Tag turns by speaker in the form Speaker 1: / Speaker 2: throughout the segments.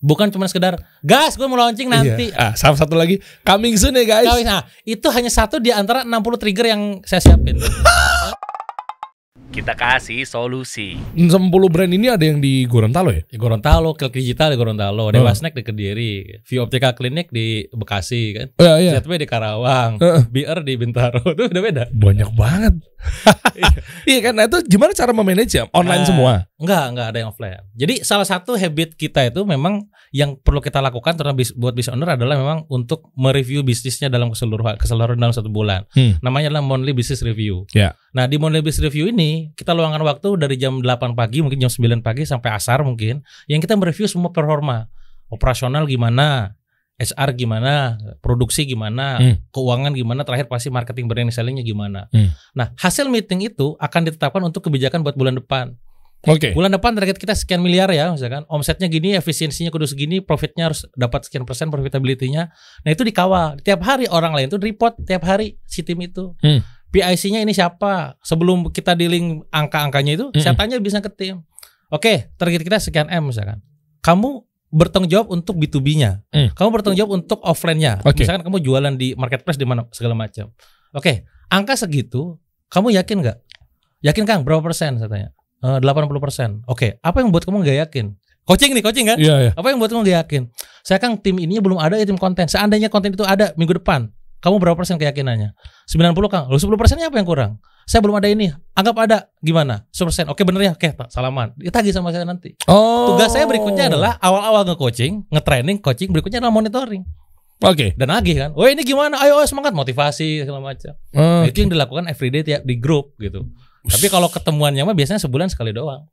Speaker 1: Bukan cuma sekedar gas gue mau launching nanti.
Speaker 2: Iya. Ah, sama satu lagi coming soon ya guys.
Speaker 1: Nah, itu hanya satu di antara 60 trigger yang saya siapin.
Speaker 3: Kita kasih solusi.
Speaker 2: 10 brand ini ada yang di Gorontalo ya?
Speaker 1: Di Gorontalo, Klik Digital di Gorontalo,
Speaker 2: Oh.
Speaker 1: Dewa Snack di Kediri, View Optika Klinik di Bekasi kan.
Speaker 2: Oh, iya, iya.
Speaker 1: ZW di Karawang,
Speaker 2: Heeh.
Speaker 1: BR di Bintaro. Itu udah beda.
Speaker 2: Banyak banget. iya kan? Nah itu gimana cara memanage ya? Online
Speaker 1: Ah.
Speaker 2: semua.
Speaker 1: Enggak, enggak ada yang offline. Jadi salah satu habit kita itu memang yang perlu kita lakukan terutama buat business owner adalah memang untuk mereview bisnisnya dalam keseluruhan keseluruhan dalam satu bulan.
Speaker 2: Hmm.
Speaker 1: Namanya adalah monthly business review.
Speaker 2: Ya.
Speaker 1: Nah, di monthly business review ini kita luangkan waktu dari jam 8 pagi mungkin jam 9 pagi sampai asar mungkin yang kita mereview semua performa. Operasional gimana? HR gimana, produksi gimana,
Speaker 2: Hmm.
Speaker 1: keuangan gimana, terakhir pasti marketing brand sellingnya gimana.
Speaker 2: Hmm.
Speaker 1: Nah, hasil meeting itu akan ditetapkan untuk kebijakan buat bulan depan.
Speaker 2: Oke.
Speaker 1: Bulan depan target kita sekian miliar ya, misalkan omsetnya gini, efisiensinya kudu segini, profitnya harus dapat sekian persen profitability-nya. Nah itu dikawal. Tiap hari orang lain itu report tiap hari si tim itu.
Speaker 2: Hmm.
Speaker 1: PIC-nya ini siapa? Sebelum kita dealing angka-angkanya itu, saya
Speaker 2: Mm-mm.
Speaker 1: tanya bisa ke tim. Oke, target kita sekian M misalkan. Kamu bertanggung jawab untuk B2B-nya.
Speaker 2: Hmm.
Speaker 1: Kamu bertanggung jawab untuk offline-nya.
Speaker 2: Oke.
Speaker 1: Misalkan kamu jualan di marketplace di mana segala macam. Oke, angka segitu, kamu yakin nggak? Yakin Kang, berapa persen saya tanya? Eh, 80 persen. Oke, apa yang buat kamu nggak yakin? Coaching nih, coaching kan?
Speaker 2: Iya, iya.
Speaker 1: Apa yang buat kamu nggak yakin? Saya Kang, tim ini belum ada ya tim konten. Seandainya konten itu ada minggu depan, kamu berapa persen keyakinannya? 90 Kang. Lalu 10 persennya apa yang kurang? Saya belum ada ini. Anggap ada. Gimana? 10 persen. Oke bener ya? Oke, tak, salaman. Ditagih sama saya nanti.
Speaker 2: Oh.
Speaker 1: Tugas saya berikutnya adalah awal-awal nge-coaching, nge-training, coaching, berikutnya adalah monitoring.
Speaker 2: Oke.
Speaker 1: Dan lagi kan, oh ini gimana? Ayo, ayo semangat, motivasi segala macam. Nah,
Speaker 2: Oh,
Speaker 1: itu yang dilakukan everyday tiap di grup gitu. Tapi kalau ketemuannya mah biasanya sebulan sekali doang.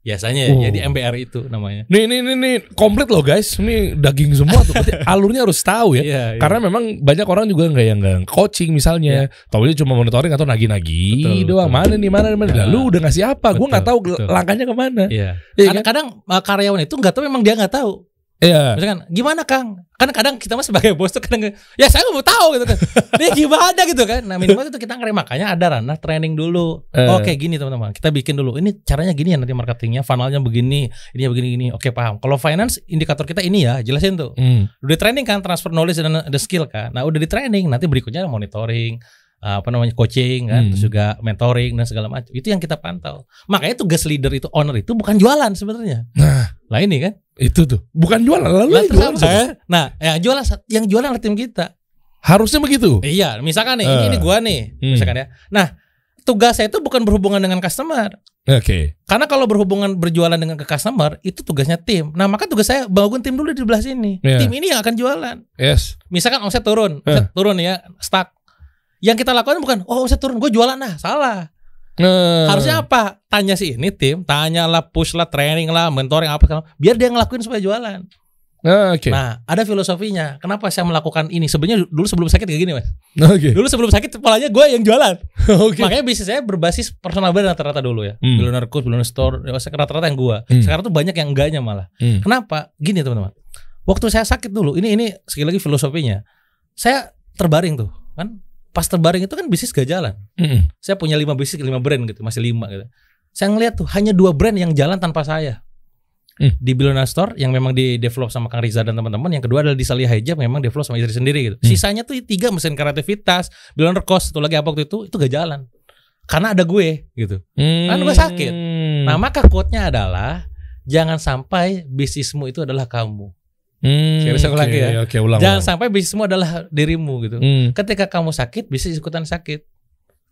Speaker 1: Biasanya ya,
Speaker 2: Oh.
Speaker 1: jadi MBR itu namanya.
Speaker 2: Nih, nih, nih, nih, komplit loh guys. Ini daging semua tuh. Berarti alurnya harus tahu ya.
Speaker 1: Iya, iya.
Speaker 2: Karena memang banyak orang juga nggak yang nggak coaching misalnya, taunya cuma monitoring atau nagi-nagi doang.
Speaker 1: betul.
Speaker 2: Mana nih, mana nih, mana.
Speaker 1: Ya.
Speaker 2: Lalu udah ngasih apa? Gue nggak tahu
Speaker 1: Betul,
Speaker 2: langkahnya ke mana.
Speaker 1: Iya.
Speaker 2: Iya kan?
Speaker 1: Kadang-kadang uh, karyawan itu nggak tahu memang dia nggak tahu.
Speaker 2: Iya.
Speaker 1: Misalkan gimana Kang? Kan kadang kita mah sebagai bos tuh kadang ya saya nggak mau tahu gitu kan. Dia gimana gitu kan. Nah minimal itu kita ngerem makanya ada ranah training dulu.
Speaker 2: Eh.
Speaker 1: Oke gini teman-teman. Kita bikin dulu. Ini caranya gini ya nanti marketingnya, funnelnya begini, ini begini gini. Oke paham. Kalau finance indikator kita ini ya jelasin tuh.
Speaker 2: Hmm.
Speaker 1: Udah di training kan transfer knowledge dan the skill kan. Nah udah di training nanti berikutnya monitoring apa namanya coaching kan,
Speaker 2: Hmm.
Speaker 1: terus juga mentoring dan segala macam. Itu yang kita pantau. Makanya tugas leader itu owner itu bukan jualan sebenarnya.
Speaker 2: Nah.
Speaker 1: Lah ini kan.
Speaker 2: Itu tuh. Bukan jualan. Lalu
Speaker 1: terus
Speaker 2: jualan siapa?
Speaker 1: Nah, yang jualan yang jualan adalah tim kita.
Speaker 2: Harusnya begitu.
Speaker 1: Iya, misalkan nih, ini,
Speaker 2: Eh.
Speaker 1: ini gua nih,
Speaker 2: Hmm.
Speaker 1: misalkan ya. Nah, tugas saya itu bukan berhubungan dengan customer.
Speaker 2: Oke.
Speaker 1: Karena kalau berhubungan berjualan dengan ke customer, itu tugasnya tim. Nah, maka tugas saya bangun tim dulu di sebelah sini.
Speaker 2: Iya.
Speaker 1: Tim ini yang akan jualan.
Speaker 2: Yes.
Speaker 1: Misalkan omset turun,
Speaker 2: Eh.
Speaker 1: omset turun ya, stuck. Yang kita lakukan bukan, oh omset turun, gue jualan nah, salah.
Speaker 2: Nah.
Speaker 1: Harusnya apa? Tanya sih ini tim, tanyalah, push lah, training lah, mentoring apa segala, biar dia ngelakuin supaya jualan.
Speaker 2: Nah, Oke.
Speaker 1: Nah, ada filosofinya. Kenapa saya melakukan ini? Sebenarnya dulu sebelum sakit kayak gini, Mas.
Speaker 2: Oke.
Speaker 1: Dulu sebelum sakit polanya gue yang jualan.
Speaker 2: Oke.
Speaker 1: Makanya bisnis saya berbasis personal brand rata-rata dulu ya.
Speaker 2: Hmm.
Speaker 1: Billionaire Coach, Billionaire Store, ya, rata-rata yang gue.
Speaker 2: Hmm.
Speaker 1: Sekarang tuh banyak yang enggaknya malah.
Speaker 2: Hmm.
Speaker 1: Kenapa? Gini teman-teman. Waktu saya sakit dulu, ini ini sekali lagi filosofinya. Saya terbaring tuh, kan? Pas terbaring itu kan bisnis gak jalan.
Speaker 2: Mm-mm.
Speaker 1: Saya punya lima bisnis, lima brand gitu, masih lima gitu. Saya ngeliat tuh hanya dua brand yang jalan tanpa saya.
Speaker 2: Hmm.
Speaker 1: Di Billionaire Store yang memang di develop sama Kang Riza dan teman-teman. Yang kedua adalah di Salia Hijab memang develop sama istri sendiri gitu.
Speaker 2: Hmm.
Speaker 1: Sisanya tuh tiga mesin kreativitas, Billionaire Cost, satu lagi apa waktu itu, itu gak jalan. Karena ada gue gitu. Kan gue sakit.
Speaker 2: Hmm.
Speaker 1: Nah maka quote-nya adalah jangan sampai bisnismu itu adalah kamu.
Speaker 2: Hmm,
Speaker 1: ulang
Speaker 2: oke,
Speaker 1: ya.
Speaker 2: Oke, ulang.
Speaker 1: Jangan
Speaker 2: ulang.
Speaker 1: sampai bisnismu adalah dirimu gitu.
Speaker 2: Hmm.
Speaker 1: Ketika kamu sakit, bisnis ikutan sakit.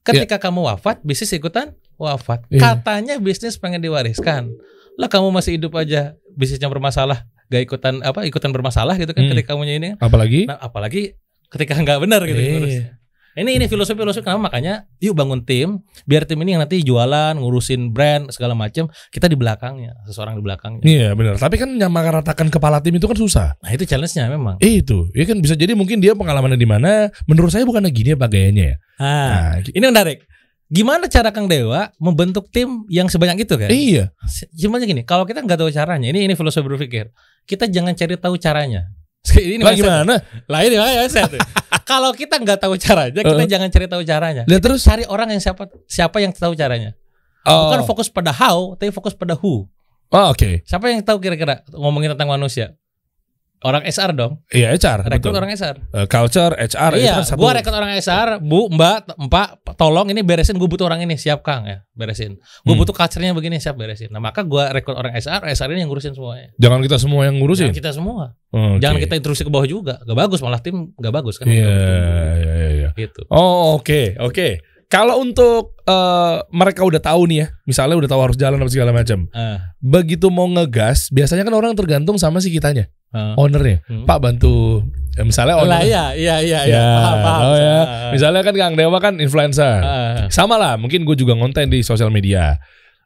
Speaker 1: Ketika kamu wafat, bisnis ikutan wafat.
Speaker 2: Iya.
Speaker 1: Katanya bisnis pengen diwariskan. Lah kamu masih hidup aja, bisnisnya bermasalah, gak ikutan apa ikutan bermasalah gitu kan
Speaker 2: Hmm.
Speaker 1: ketika kamunya ini.
Speaker 2: Apalagi?
Speaker 1: Nah, apalagi ketika nggak benar gitu.
Speaker 2: Iya.
Speaker 1: Ini ini filosofi filosofi kenapa makanya yuk bangun tim biar tim ini yang nanti jualan, ngurusin brand segala macam, kita di belakangnya, seseorang di belakangnya.
Speaker 2: Iya benar. Tapi kan nyamaratakan kepala tim itu kan susah.
Speaker 1: Nah, itu challenge-nya memang.
Speaker 2: Eh, itu, ya kan bisa jadi mungkin dia pengalamannya di mana. Menurut saya bukan gini apa gayanya ya.
Speaker 1: Ah,
Speaker 2: Nah,
Speaker 1: ini menarik. Gimana cara Kang Dewa membentuk tim yang sebanyak itu kan?
Speaker 2: iya.
Speaker 1: Cuma gini, kalau kita nggak tahu caranya, ini ini filosofi berpikir. Kita jangan cari tahu caranya. Ini
Speaker 2: Lah gimana?
Speaker 1: Lah ini makanya mindset tuh. Kalau kita nggak tahu caranya, kita
Speaker 2: Uh.
Speaker 1: jangan cari tahu caranya.
Speaker 2: Lihat terus.
Speaker 1: Cari orang yang siapa siapa yang tahu caranya.
Speaker 2: Oh,
Speaker 1: Bukan fokus pada how, tapi fokus pada who.
Speaker 2: oh, oke.
Speaker 1: Siapa yang tahu kira-kira ngomongin tentang manusia? Orang SR dong.
Speaker 2: Iya HR.
Speaker 1: Rekrut
Speaker 2: betul.
Speaker 1: orang SR.
Speaker 2: Eh, culture, HR
Speaker 1: iya,
Speaker 2: kan satu.
Speaker 1: gua rekrut orang SR, Bu, Mbak, Mbak, tolong ini beresin gue butuh orang ini, siap Kang ya, beresin. Gue
Speaker 2: Hmm.
Speaker 1: butuh culture-nya begini, siap beresin. Nah, maka gua rekrut orang SR, SR ini yang ngurusin semuanya.
Speaker 2: Jangan kita semua yang ngurusin.
Speaker 1: Jangan kita semua.
Speaker 2: Oke.
Speaker 1: Jangan kita intrusi ke bawah juga. Gak bagus malah tim gak bagus kan.
Speaker 2: Iya, iya, iya, iya.
Speaker 1: Gitu.
Speaker 2: Oh, oke, oke. Kalau untuk eh, mereka udah tahu nih ya, misalnya udah tahu harus jalan apa segala macam.
Speaker 1: Ah,
Speaker 2: Begitu mau ngegas, biasanya kan orang tergantung sama si kitanya,
Speaker 1: ah.
Speaker 2: ownernya.
Speaker 1: Hmm.
Speaker 2: Pak bantu, ya, misalnya owner.
Speaker 1: Lah iya, iya, iya, iya.
Speaker 2: Ya,
Speaker 1: Paham, paham.
Speaker 2: tahu ya. Misalnya kan Kang Dewa kan influencer.
Speaker 1: ah.
Speaker 2: Sama lah, mungkin gue juga ngonten di sosial media.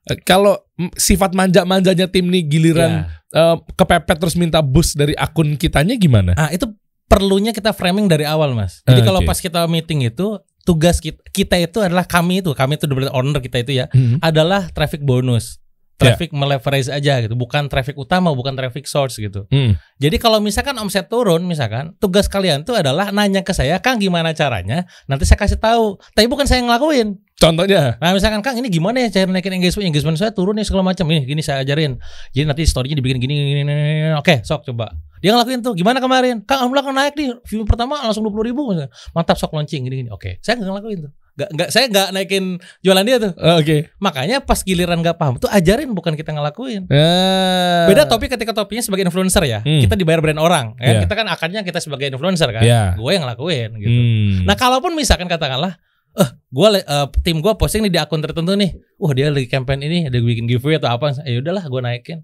Speaker 2: Eh, Kalau sifat manja-manjanya tim nih giliran
Speaker 1: Iya.
Speaker 2: eh, kepepet terus minta boost dari akun kitanya gimana?
Speaker 1: Ah, itu perlunya kita framing dari awal, Mas. Jadi
Speaker 2: Ah,
Speaker 1: kalau pas kita meeting itu tugas kita, kita itu adalah kami itu, kami itu berarti owner kita itu ya,
Speaker 2: Hmm.
Speaker 1: adalah traffic bonus. Traffic meleverage aja gitu, bukan traffic utama, bukan traffic source gitu.
Speaker 2: Hmm.
Speaker 1: Jadi kalau misalkan omset turun misalkan, tugas kalian tuh adalah nanya ke saya, "Kang gimana caranya?" Nanti saya kasih tahu. Tapi bukan saya yang ngelakuin.
Speaker 2: Contohnya,
Speaker 1: Nah misalkan Kang ini gimana ya cara naikin engagement? Engagement saya turun nih segala macam. Ini gini saya ajarin. Jadi nanti storynya dibikin gini gini, gini, gini. Oke sok coba. Dia ngelakuin tuh. Gimana kemarin? Kang alhamdulillah kan naik nih. View pertama langsung 20 ribu. Mantap sok launching gini gini. Oke saya nggak ngelakuin tuh. Gak, gak, saya nggak naikin jualan dia tuh.
Speaker 2: Eh, oke.
Speaker 1: Makanya pas giliran nggak paham tuh ajarin bukan kita ngelakuin.
Speaker 2: Eh,
Speaker 1: Beda topik ketika topiknya sebagai influencer ya.
Speaker 2: Hmm.
Speaker 1: Kita dibayar brand orang ya.
Speaker 2: Iya.
Speaker 1: Kita kan akarnya kita sebagai influencer kan?
Speaker 2: Iya.
Speaker 1: Gue yang ngelakuin gitu.
Speaker 2: Hmm.
Speaker 1: Nah, kalaupun misalkan katakanlah, eh, gua le- eh, tim gua posting nih di akun tertentu nih. Wah, dia lagi campaign ini, ada bikin giveaway atau apa. Ya udahlah, gua naikin.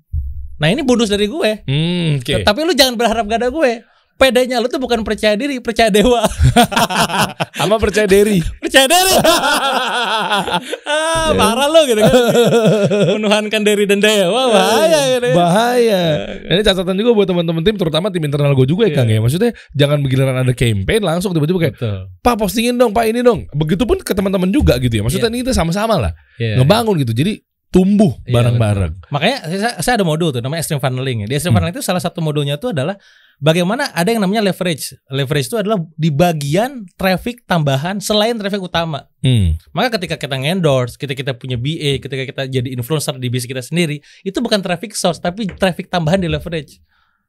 Speaker 1: Nah, ini bonus dari gue.
Speaker 2: Hmm, oke.
Speaker 1: Tapi lu jangan berharap gak ada gue. Pedenya lu tuh bukan percaya diri, percaya dewa.
Speaker 2: Sama percaya diri.
Speaker 1: percaya diri. ah, parah lu gitu kan. Menuhankan diri dan dewa, bahaya gitu. ya.
Speaker 2: Bahaya. Ini catatan juga buat teman-teman tim, terutama tim internal gue juga ya
Speaker 1: Iya.
Speaker 2: Kang ya. Maksudnya jangan begiliran ada campaign langsung tiba-tiba kayak
Speaker 1: Betul.
Speaker 2: Pak postingin dong, Pak ini dong. Begitupun ke teman-teman juga gitu ya. Maksudnya ini kita sama-sama lah
Speaker 1: Iya.
Speaker 2: ngebangun gitu. Jadi tumbuh
Speaker 1: Iya,
Speaker 2: bareng-bareng.
Speaker 1: Makanya saya, saya ada modul tuh namanya extreme funneling. ya. Di extreme
Speaker 2: Hmm.
Speaker 1: funneling itu salah satu modulnya itu adalah bagaimana ada yang namanya leverage. Leverage itu adalah di bagian traffic tambahan selain traffic utama.
Speaker 2: Hmm.
Speaker 1: Maka ketika kita endorse, ketika kita punya BA, ketika kita jadi influencer di bisnis kita sendiri, itu bukan traffic source tapi traffic tambahan di leverage.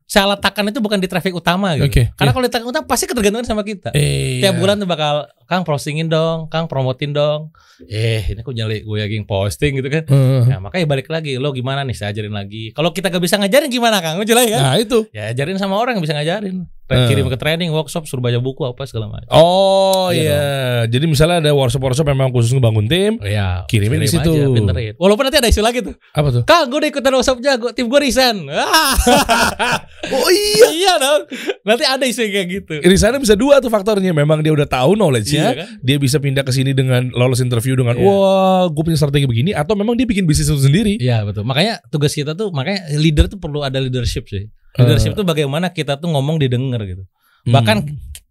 Speaker 1: Saya letakkan itu bukan di traffic utama gitu.
Speaker 2: Oke,
Speaker 1: Karena
Speaker 2: iya.
Speaker 1: kalau di traffic utama pasti ketergantungan sama kita.
Speaker 2: Eh,
Speaker 1: Tiap bulan tuh bakal Kang postingin dong, Kang promotin dong. Eh, ini kok nyali gue yang posting gitu kan.
Speaker 2: Heeh.
Speaker 1: Nah, makanya balik lagi, lo gimana nih saya ajarin lagi. Kalau kita gak bisa ngajarin gimana Kang? Jelas kan?
Speaker 2: Nah itu.
Speaker 1: Ya ajarin sama orang yang bisa ngajarin.
Speaker 2: Eh.
Speaker 1: Kirim ke training, workshop, suruh baca buku apa segala macam.
Speaker 2: Oh
Speaker 1: Iya
Speaker 2: iya. Jadi misalnya ada workshop-worshop memang khusus ngebangun tim.
Speaker 1: Oh, ya,
Speaker 2: Kirimin di
Speaker 1: kirim
Speaker 2: situ.
Speaker 1: aja, pinterin. Walaupun nanti ada isu lagi tuh.
Speaker 2: Apa tuh?
Speaker 1: Kang, gue udah ikutan workshop jago, tim gue resign. Ah,
Speaker 2: Oh iya.
Speaker 1: iya dong. Nanti ada isu kayak gitu.
Speaker 2: Di sana bisa dua tuh faktornya. Memang dia udah tahu knowledge-nya.
Speaker 1: Iya kan?
Speaker 2: Dia bisa pindah ke sini dengan lolos interview dengan
Speaker 1: Iya.
Speaker 2: wah, gue punya strategi begini atau memang dia bikin bisnis itu sendiri.
Speaker 1: Iya betul. Makanya tugas kita tuh, makanya leader tuh perlu ada leadership sih. Leadership tuh bagaimana kita tuh ngomong didengar gitu.
Speaker 2: Hmm.
Speaker 1: Bahkan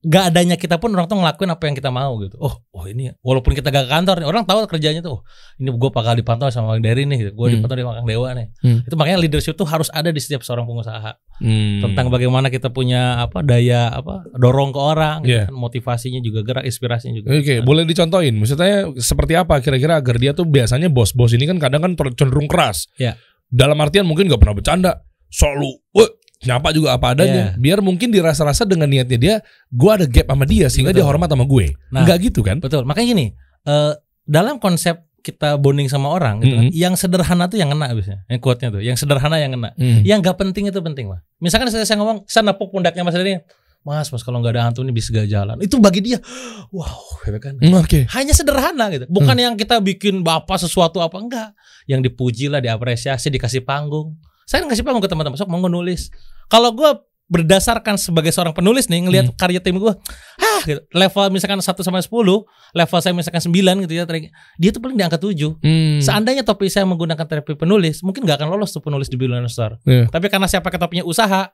Speaker 1: gak adanya kita pun orang tuh ngelakuin apa yang kita mau gitu. Oh, oh ini walaupun kita gak ke kantor, nih, orang tahu kerjanya tuh. Oh, ini gue bakal dipantau sama Bang Dery nih, gue
Speaker 2: Hmm.
Speaker 1: dipantau sama Kang Dewa nih.
Speaker 2: Hmm.
Speaker 1: Itu makanya leadership tuh harus ada di setiap seorang pengusaha.
Speaker 2: Hmm.
Speaker 1: Tentang bagaimana kita punya apa daya apa dorong ke orang, gitu
Speaker 2: Iya.
Speaker 1: kan, motivasinya juga gerak, inspirasinya juga.
Speaker 2: Oke, boleh dicontohin. Maksudnya seperti apa kira-kira agar dia tuh biasanya bos-bos ini kan kadang kan cenderung keras.
Speaker 1: Iya.
Speaker 2: Dalam artian mungkin nggak pernah bercanda, selalu, wah, nyapa juga apa adanya.
Speaker 1: Iya.
Speaker 2: Biar mungkin dirasa-rasa dengan niatnya dia, gua ada gap sama dia sehingga
Speaker 1: Betul.
Speaker 2: dia hormat sama gue.
Speaker 1: Nah.
Speaker 2: Enggak gitu kan?
Speaker 1: Betul. Makanya gini, eh, dalam konsep kita bonding sama orang gitu kan,
Speaker 2: Mhm.
Speaker 1: yang sederhana tuh yang kena biasanya. Yang quote-nya tuh, yang sederhana yang kena.
Speaker 2: Hmm.
Speaker 1: Yang gak penting itu penting, Mas. Misalkan saya, saya ngomong, saya nepuk pundaknya Mas Dery. Mas, Mas kalau nggak ada hantu ini bisa gak jalan. Itu bagi dia, wow, gitu kan.
Speaker 2: Hmm, Oke.
Speaker 1: Hanya sederhana gitu. Bukan yang kita bikin bapak sesuatu apa enggak. Yang dipuji lah, diapresiasi, dikasih panggung. Saya ngasih panggung ke teman-teman, sok mau nulis. Kalau gue berdasarkan sebagai seorang penulis nih ngelihat karya tim gue, ah gitu. level misalkan 1 sampai 10, level saya misalkan 9 gitu ya, dia tuh paling di angka 7.
Speaker 2: Hmm.
Speaker 1: Seandainya topi saya menggunakan terapi penulis, mungkin nggak akan lolos tuh penulis di Billionaire Star.
Speaker 2: Iya.
Speaker 1: Tapi karena saya pakai topinya usaha,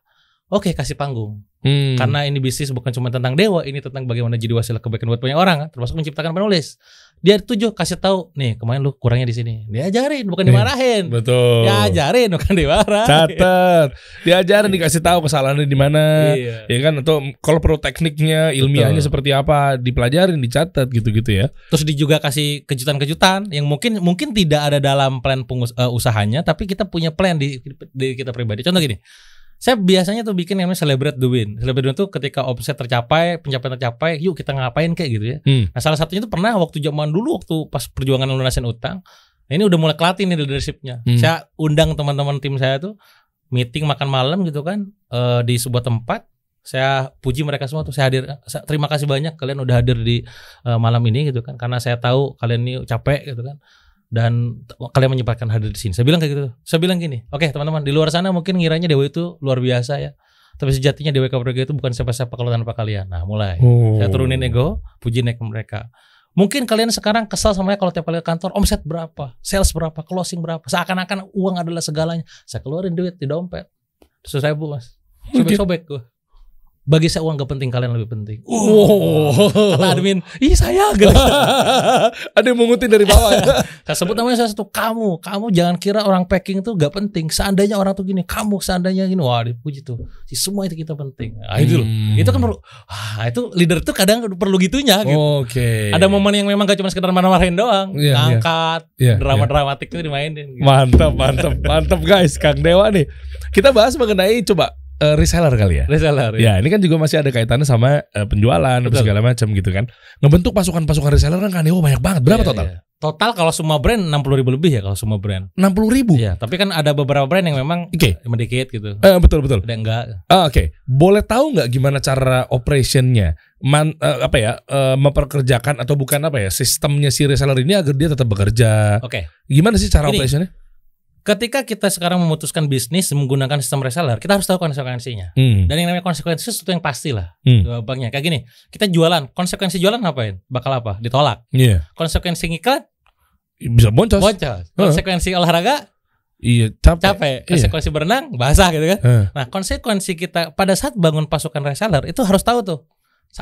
Speaker 1: oke kasih panggung.
Speaker 2: Hmm.
Speaker 1: Karena ini bisnis bukan cuma tentang dewa, ini tentang bagaimana jadi wasilah kebaikan buat banyak orang, termasuk menciptakan penulis. Dia tujuh kasih tahu, nih kemarin lu kurangnya di sini. Diajarin, bukan
Speaker 2: Iya.
Speaker 1: dimarahin.
Speaker 2: betul.
Speaker 1: Diajarin, bukan dimarahin.
Speaker 2: Catat. Diajarin dikasih tahu kesalahannya di mana.
Speaker 1: Iya.
Speaker 2: Ya kan atau kalau perlu tekniknya, ilmiahnya
Speaker 1: Betul.
Speaker 2: seperti apa, dipelajarin, dicatat gitu-gitu ya.
Speaker 1: Terus dia juga kasih kejutan-kejutan yang mungkin mungkin tidak ada dalam plan pengus- eh, usahanya, tapi kita punya plan di, di kita pribadi. Contoh gini, Saya biasanya tuh bikin yang namanya celebrate the win. Celebrate the win tuh ketika omset tercapai, pencapaian tercapai, yuk kita ngapain kayak gitu ya.
Speaker 2: Hmm.
Speaker 1: Nah salah satunya itu pernah waktu zaman dulu waktu pas perjuangan lunasin utang. Nah, ini udah mulai kelatih nih leadershipnya.
Speaker 2: Hmm.
Speaker 1: Saya undang teman-teman tim saya tuh meeting makan malam gitu kan eh, di sebuah tempat. Saya puji mereka semua tuh saya hadir. Saya- terima kasih banyak kalian udah hadir di eh, malam ini gitu kan. Karena saya tahu kalian ini capek gitu kan. Dan kalian menyempatkan hadir di sini. Saya bilang kayak gitu. Saya bilang gini, oke teman-teman di luar sana mungkin ngiranya Dewa itu luar biasa ya. Tapi sejatinya Dewa Kaprega itu bukan siapa-siapa kalau tanpa kalian. Nah mulai.
Speaker 2: Oh.
Speaker 1: Saya turunin ego, puji naik mereka. Mungkin kalian sekarang kesal sama saya kalau tiap kali ke kantor omset berapa, sales berapa, closing berapa. Seakan-akan uang adalah segalanya. Saya keluarin duit di dompet. Terus saya bu mas, sobek-sobek gue. Bagi saya uang gak penting, kalian lebih penting.
Speaker 2: Oh.
Speaker 1: Kata admin, ih saya gitu.
Speaker 2: Ada yang mengutin dari bawah ya.
Speaker 1: Saya sebut namanya saya satu kamu, kamu jangan kira orang packing itu gak penting. Seandainya orang tuh gini, kamu seandainya gini, wah dipuji tuh. Si semua itu kita penting. Nah, itu loh.
Speaker 2: Hmm.
Speaker 1: Itu kan perlu, ah, itu leader tuh kadang perlu gitunya gitu.
Speaker 2: Oke.
Speaker 1: Ada momen yang memang gak cuma sekedar marah-marahin doang,
Speaker 2: Iya, iya.
Speaker 1: ngangkat,
Speaker 2: Iya,
Speaker 1: drama dramatik itu dimainin. gitu.
Speaker 2: Mantap, mantap, mantap guys, Kang Dewa nih. Kita bahas mengenai coba eh, reseller kali ya.
Speaker 1: Reseller.
Speaker 2: Ya, ini kan juga masih ada kaitannya sama eh, penjualan
Speaker 1: Betul.
Speaker 2: segala macam gitu kan. Ngebentuk pasukan-pasukan reseller kan Dewa banyak banget. Berapa
Speaker 1: Iya,
Speaker 2: total?
Speaker 1: iya. Total kalau semua brand 60 ribu lebih ya kalau semua brand.
Speaker 2: 60 ribu.
Speaker 1: Iya, tapi kan ada beberapa brand yang memang
Speaker 2: Oke.
Speaker 1: sedikit gitu.
Speaker 2: Eh, betul betul.
Speaker 1: Ada enggak.
Speaker 2: Ah, Oke, boleh tahu nggak gimana cara operationnya, Man, eh, apa ya, eh, memperkerjakan atau bukan apa ya, sistemnya si reseller ini agar dia tetap bekerja.
Speaker 1: Oke.
Speaker 2: Gimana sih cara operationnya?
Speaker 1: Ketika kita sekarang memutuskan bisnis menggunakan sistem reseller, kita harus tahu konsekuensinya.
Speaker 2: Hmm.
Speaker 1: Dan yang namanya konsekuensi itu sesuatu yang pasti lah.
Speaker 2: Hmm.
Speaker 1: Gampangnya kayak gini, kita jualan, konsekuensi jualan ngapain? Bakal apa? Ditolak.
Speaker 2: Iya.
Speaker 1: Konsekuensi ngiklan,
Speaker 2: Bisa boncos.
Speaker 1: boncos. Konsekuensi olahraga,
Speaker 2: Iya, capek.
Speaker 1: capek.
Speaker 2: Iya.
Speaker 1: Konsekuensi berenang, basah gitu kan.
Speaker 2: Eh,
Speaker 1: Nah, konsekuensi kita pada saat bangun pasukan reseller itu harus tahu tuh.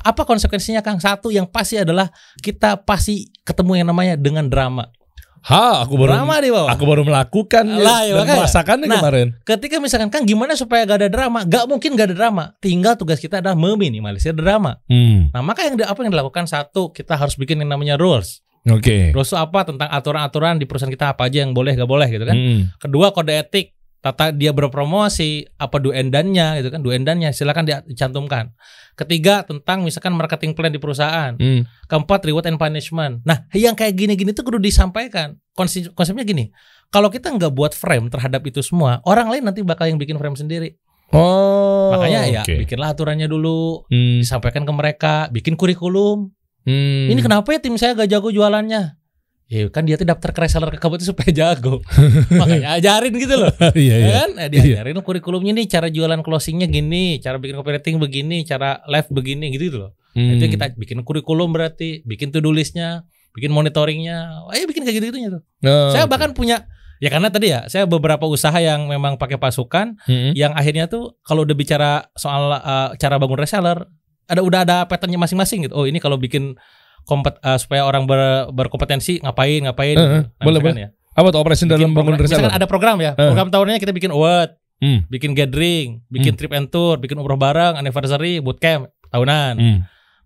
Speaker 1: Apa konsekuensinya Kang? Satu yang pasti adalah kita pasti ketemu yang namanya dengan drama.
Speaker 2: Ha, aku baru
Speaker 1: Drama di bawah.
Speaker 2: aku baru melakukan
Speaker 1: Lah, ya,
Speaker 2: dan
Speaker 1: makanya.
Speaker 2: merasakannya
Speaker 1: Nah,
Speaker 2: kemarin.
Speaker 1: Ketika misalkan Kang gimana supaya gak ada drama? Gak mungkin gak ada drama. Tinggal tugas kita adalah meminimalisir drama.
Speaker 2: Hmm.
Speaker 1: Nah, maka yang apa yang dilakukan satu kita harus bikin yang namanya rules.
Speaker 2: Oke.
Speaker 1: Rules itu apa tentang aturan-aturan di perusahaan kita apa aja yang boleh gak boleh gitu kan.
Speaker 2: Hmm.
Speaker 1: Kedua kode etik tata dia berpromosi apa done-nya gitu kan done-nya silakan dicantumkan. Ketiga tentang misalkan marketing plan di perusahaan.
Speaker 2: Hmm.
Speaker 1: Keempat reward and punishment. Nah, yang kayak gini-gini tuh kudu disampaikan. Konsep, konsepnya gini. Kalau kita nggak buat frame terhadap itu semua, orang lain nanti bakal yang bikin frame sendiri.
Speaker 2: Oh.
Speaker 1: Makanya ya
Speaker 2: oke.
Speaker 1: bikinlah aturannya dulu,
Speaker 2: Hmm.
Speaker 1: disampaikan ke mereka, bikin kurikulum.
Speaker 2: Hmm.
Speaker 1: Ini kenapa ya tim saya gak jago jualannya? Ya kan dia tuh daftar ke reseller ke kamu tuh supaya jago. Makanya ajarin gitu loh.
Speaker 2: Iya,
Speaker 1: Ya
Speaker 2: iya.
Speaker 1: kan? Eh, diajarin kurikulumnya nih cara jualan closingnya gini, cara bikin copywriting begini, cara live begini gitu, gitu loh.
Speaker 2: Hmm.
Speaker 1: Itu kita bikin kurikulum berarti, bikin to-do listnya, bikin monitoringnya, ayo bikin kayak gitu-gitunya tuh.
Speaker 2: Oh,
Speaker 1: saya
Speaker 2: oke.
Speaker 1: bahkan punya ya karena tadi ya saya beberapa usaha yang memang pakai pasukan
Speaker 2: Hmm.
Speaker 1: yang akhirnya tuh kalau udah bicara soal uh, cara bangun reseller ada udah ada patternnya masing-masing gitu. Oh ini kalau bikin kompet uh, supaya orang ber- berkompetensi ngapain ngapain.
Speaker 2: Eh, eh,
Speaker 1: Nah,
Speaker 2: boleh, boleh.
Speaker 1: ya.
Speaker 2: Apa tuh
Speaker 1: Bikin
Speaker 2: dalam bangun
Speaker 1: program-? Misalkan ada program ya.
Speaker 2: Eh.
Speaker 1: Program tahunnya kita bikin award,
Speaker 2: Hmm.
Speaker 1: bikin gathering, bikin trip and tour, bikin umroh bareng, anniversary, bootcamp tahunan.
Speaker 2: Hmm.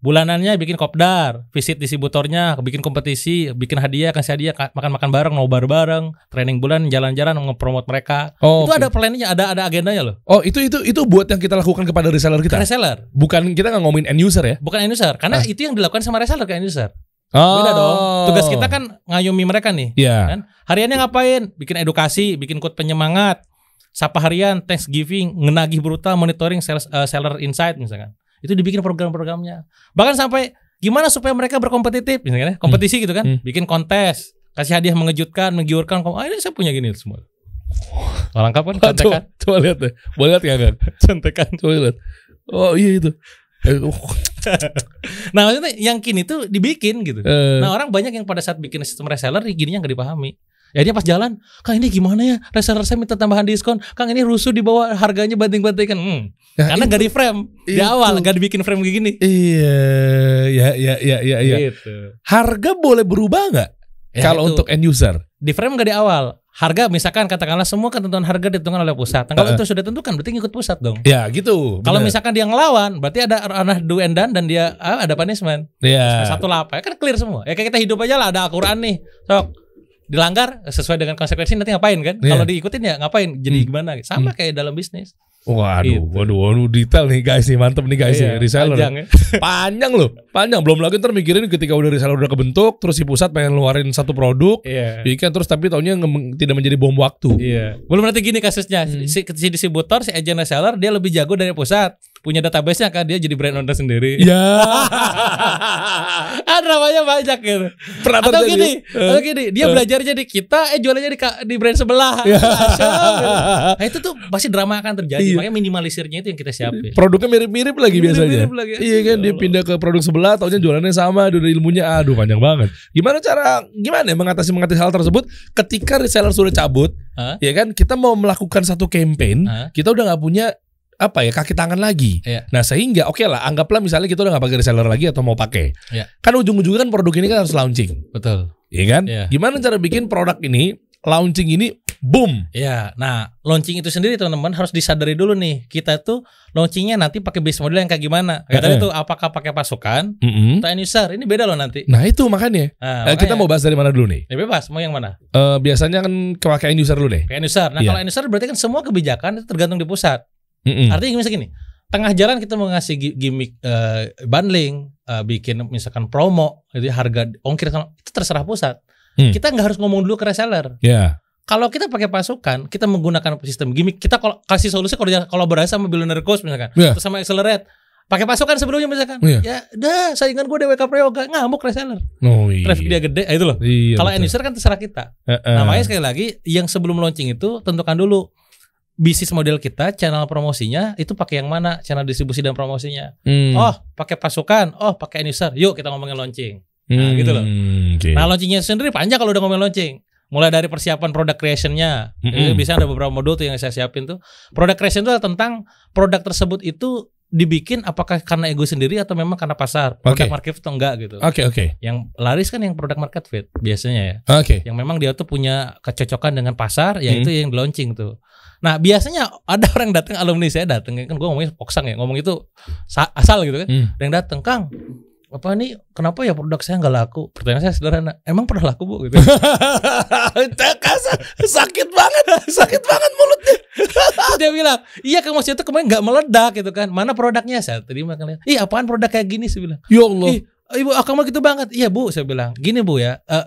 Speaker 1: Bulanannya bikin kopdar, visit distributornya, bikin kompetisi, bikin hadiah, kasih hadiah, ka- makan-makan bareng, nobar bareng, training bulan, jalan-jalan, ngepromot mereka.
Speaker 2: Oh,
Speaker 1: itu
Speaker 2: oke.
Speaker 1: ada plannya, ada ada agendanya loh.
Speaker 2: Oh, itu itu itu buat yang kita lakukan kepada reseller kita.
Speaker 1: Reseller,
Speaker 2: Bukan kita nggak ngomongin end user ya.
Speaker 1: bukan end user, karena
Speaker 2: Ah.
Speaker 1: itu yang dilakukan sama reseller ke end user.
Speaker 2: Oh.
Speaker 1: Beda dong. Tugas kita kan ngayomi mereka nih.
Speaker 2: Iya.
Speaker 1: Kan? Hariannya ngapain? Bikin edukasi, bikin quote penyemangat, sapa harian, Thanksgiving, ngenagih brutal, monitoring sales, eh, seller insight misalkan. Itu dibikin program-programnya. Bahkan sampai gimana supaya mereka berkompetitif misalkan ya, kompetisi gitu kan.
Speaker 2: Hmm.
Speaker 1: Bikin kontes, kasih hadiah mengejutkan, menggiurkan. Ah, ini saya punya gini semua. Oh, lengkap kan?
Speaker 2: Coba,
Speaker 1: Contekan.
Speaker 2: coba lihat deh. Boleh lihat nggak, Kang?
Speaker 1: Contekan.
Speaker 2: Coba lihat. Oh iya itu. Eh, oh,
Speaker 1: Nah, maksudnya yang kini tuh dibikin gitu.
Speaker 2: eh,
Speaker 1: Nah orang banyak yang pada saat bikin sistem reseller gininya nggak dipahami. Ya dia pas jalan, Kang ini gimana ya reseller saya minta tambahan diskon, Kang ini rusuh di bawah harganya banting-bantingkan. Hmm.
Speaker 2: nah,
Speaker 1: Karena
Speaker 2: itu-
Speaker 1: nggak di frame di
Speaker 2: itu.
Speaker 1: awal, nggak dibikin frame kayak gini.
Speaker 2: Iya, ya, ya, ya, ya, ya.
Speaker 1: Gitu.
Speaker 2: Harga boleh berubah nggak?
Speaker 1: Ya,
Speaker 2: Kalau untuk end user?
Speaker 1: di frame nggak di awal. Harga misalkan katakanlah semua ketentuan harga ditentukan oleh pusat. Kalau
Speaker 2: Heeh.
Speaker 1: itu sudah ditentukan berarti ngikut pusat dong.
Speaker 2: Ya gitu.
Speaker 1: Kalau misalkan dia ngelawan, berarti ada ranah do and done dan dia ah, ada punishment.
Speaker 2: ya.
Speaker 1: Satu lapa, ya kan clear semua. Ya kayak kita hidup aja lah, ada Al-Quran nih. Sok dilanggar sesuai dengan konsekuensi nanti ngapain kan?
Speaker 2: Iya.
Speaker 1: Kalau diikutin ya ngapain? Jadi
Speaker 2: Hmm.
Speaker 1: gimana? Sama kayak dalam bisnis.
Speaker 2: Waduh,
Speaker 1: Gitu.
Speaker 2: waduh, waduh, detail nih guys nih, mantep nih guys
Speaker 1: Iya,
Speaker 2: ya, reseller.
Speaker 1: panjang ya.
Speaker 2: Panjang loh, panjang. Belum lagi ntar mikirin ketika udah reseller udah kebentuk, terus si pusat pengen ngeluarin satu produk,
Speaker 1: Iya.
Speaker 2: bikin terus tapi taunya nge- tidak menjadi bom waktu.
Speaker 1: Iya. Belum nanti gini kasusnya.
Speaker 2: Hmm.
Speaker 1: Si, si distributor, si agent reseller dia lebih jago dari pusat. Punya database-nya kan dia jadi brand owner sendiri.
Speaker 2: Ya,
Speaker 1: ah namanya banyak gitu.
Speaker 2: pernah
Speaker 1: Atau
Speaker 2: terjadi.
Speaker 1: gini,
Speaker 2: Eh.
Speaker 1: atau gini, dia belajar jadi kita, eh jualannya di, di brand sebelah.
Speaker 2: Ya.
Speaker 1: Asyik, gitu. Nah itu tuh pasti drama akan terjadi.
Speaker 2: Iya.
Speaker 1: Makanya minimalisirnya itu yang kita siapin.
Speaker 2: Produknya mirip-mirip lagi biasanya.
Speaker 1: Mirip-mirip lagi.
Speaker 2: Iya kan dia pindah ke produk sebelah, taunya jualannya sama, udah ilmunya aduh panjang banget. Gimana cara gimana ya mengatasi mengatasi hal tersebut ketika reseller sudah cabut,
Speaker 1: Hah?
Speaker 2: ya kan kita mau melakukan satu campaign,
Speaker 1: Hah?
Speaker 2: kita udah nggak punya apa ya kaki tangan lagi.
Speaker 1: Iya.
Speaker 2: Nah sehingga oke lah anggaplah misalnya kita udah nggak pakai reseller lagi atau mau pakai,
Speaker 1: Iya.
Speaker 2: kan ujung-ujungnya kan produk ini kan harus launching,
Speaker 1: Betul.
Speaker 2: ya kan?
Speaker 1: Iya.
Speaker 2: Gimana cara bikin produk ini launching ini boom?
Speaker 1: Ya, nah launching itu sendiri teman-teman harus disadari dulu nih. Kita tuh launchingnya nanti pakai bisnis model yang kayak gimana? Kayak tadi
Speaker 2: Eh.
Speaker 1: tuh apakah pakai pasukan
Speaker 2: Mm-mm.
Speaker 1: atau end user? Ini beda loh nanti.
Speaker 2: Nah itu makanya
Speaker 1: Nah,
Speaker 2: Eh, kita
Speaker 1: makanya-
Speaker 2: mau bahas dari mana dulu nih?
Speaker 1: Ya bebas, mau yang mana?
Speaker 2: Eh, biasanya kan kepakai end user dulu deh.
Speaker 1: End user. Nah,
Speaker 2: Iya.
Speaker 1: kalau end user berarti kan semua kebijakan itu tergantung di pusat.
Speaker 2: Mm-mm.
Speaker 1: Artinya misalnya gini, tengah jalan kita mau ngasih gi- gimmick eh, bundling, eh, bikin misalkan promo, jadi harga ongkir itu terserah pusat.
Speaker 2: Hmm.
Speaker 1: Kita nggak harus ngomong dulu ke reseller.
Speaker 2: Ya.
Speaker 1: Kalau kita pakai pasukan, kita menggunakan sistem gimmick, kita kol- kasih solusi kalau kolaborasi sama Billionaire Coast misalkan,
Speaker 2: Iya.
Speaker 1: terus sama Accelerate. Pakai pasukan sebelumnya misalkan.
Speaker 2: Iya.
Speaker 1: Ya, dah saingan gue DWK Prayoga ngamuk reseller.
Speaker 2: Oh iya.
Speaker 1: Traffic dia gede, ah, itu loh.
Speaker 2: Iya,
Speaker 1: Kalau end user kan terserah kita.
Speaker 2: Heeh.
Speaker 1: Nah, makanya sekali lagi yang sebelum launching itu tentukan dulu bisnis model kita, channel promosinya itu pakai yang mana, channel distribusi dan promosinya.
Speaker 2: Hmm.
Speaker 1: Oh, pakai pasukan, oh pakai end user. Yuk kita ngomongin launching. nah,
Speaker 2: Hmm,
Speaker 1: gitu loh.
Speaker 2: oke.
Speaker 1: Nah, launchingnya sendiri panjang kalau udah ngomongin launching. Mulai dari persiapan product creationnya,
Speaker 2: Mm-mm.
Speaker 1: Jadi biasanya ada beberapa modul tuh yang saya siapin tuh. Product creation itu tentang produk tersebut itu dibikin apakah karena ego sendiri atau memang karena pasar, produk
Speaker 2: Oke.
Speaker 1: market fit atau enggak gitu.
Speaker 2: Oke oke
Speaker 1: Yang laris kan yang produk market fit biasanya ya.
Speaker 2: oke.
Speaker 1: Yang memang dia tuh punya kecocokan dengan pasar, ya
Speaker 2: Hmm.
Speaker 1: yang launching tuh. Nah biasanya ada orang datang alumni saya datang kan gue ngomongnya poksang ya ngomong itu sa- asal gitu kan.
Speaker 2: Hmm.
Speaker 1: Ada yang datang Kang apa nih kenapa ya produk saya nggak laku pertanyaan saya sederhana emang pernah laku bu gitu
Speaker 2: Kasar, sakit banget, sakit banget mulutnya.
Speaker 1: Dia bilang, iya Kang Mas itu kemarin nggak meledak gitu kan. Mana produknya? Saya terima kan. Ih apaan produk kayak gini? Saya bilang.
Speaker 2: Ya Allah.
Speaker 1: Ih, Ibu, ah, kamu gitu banget. Iya bu, saya bilang. Gini bu ya, eh,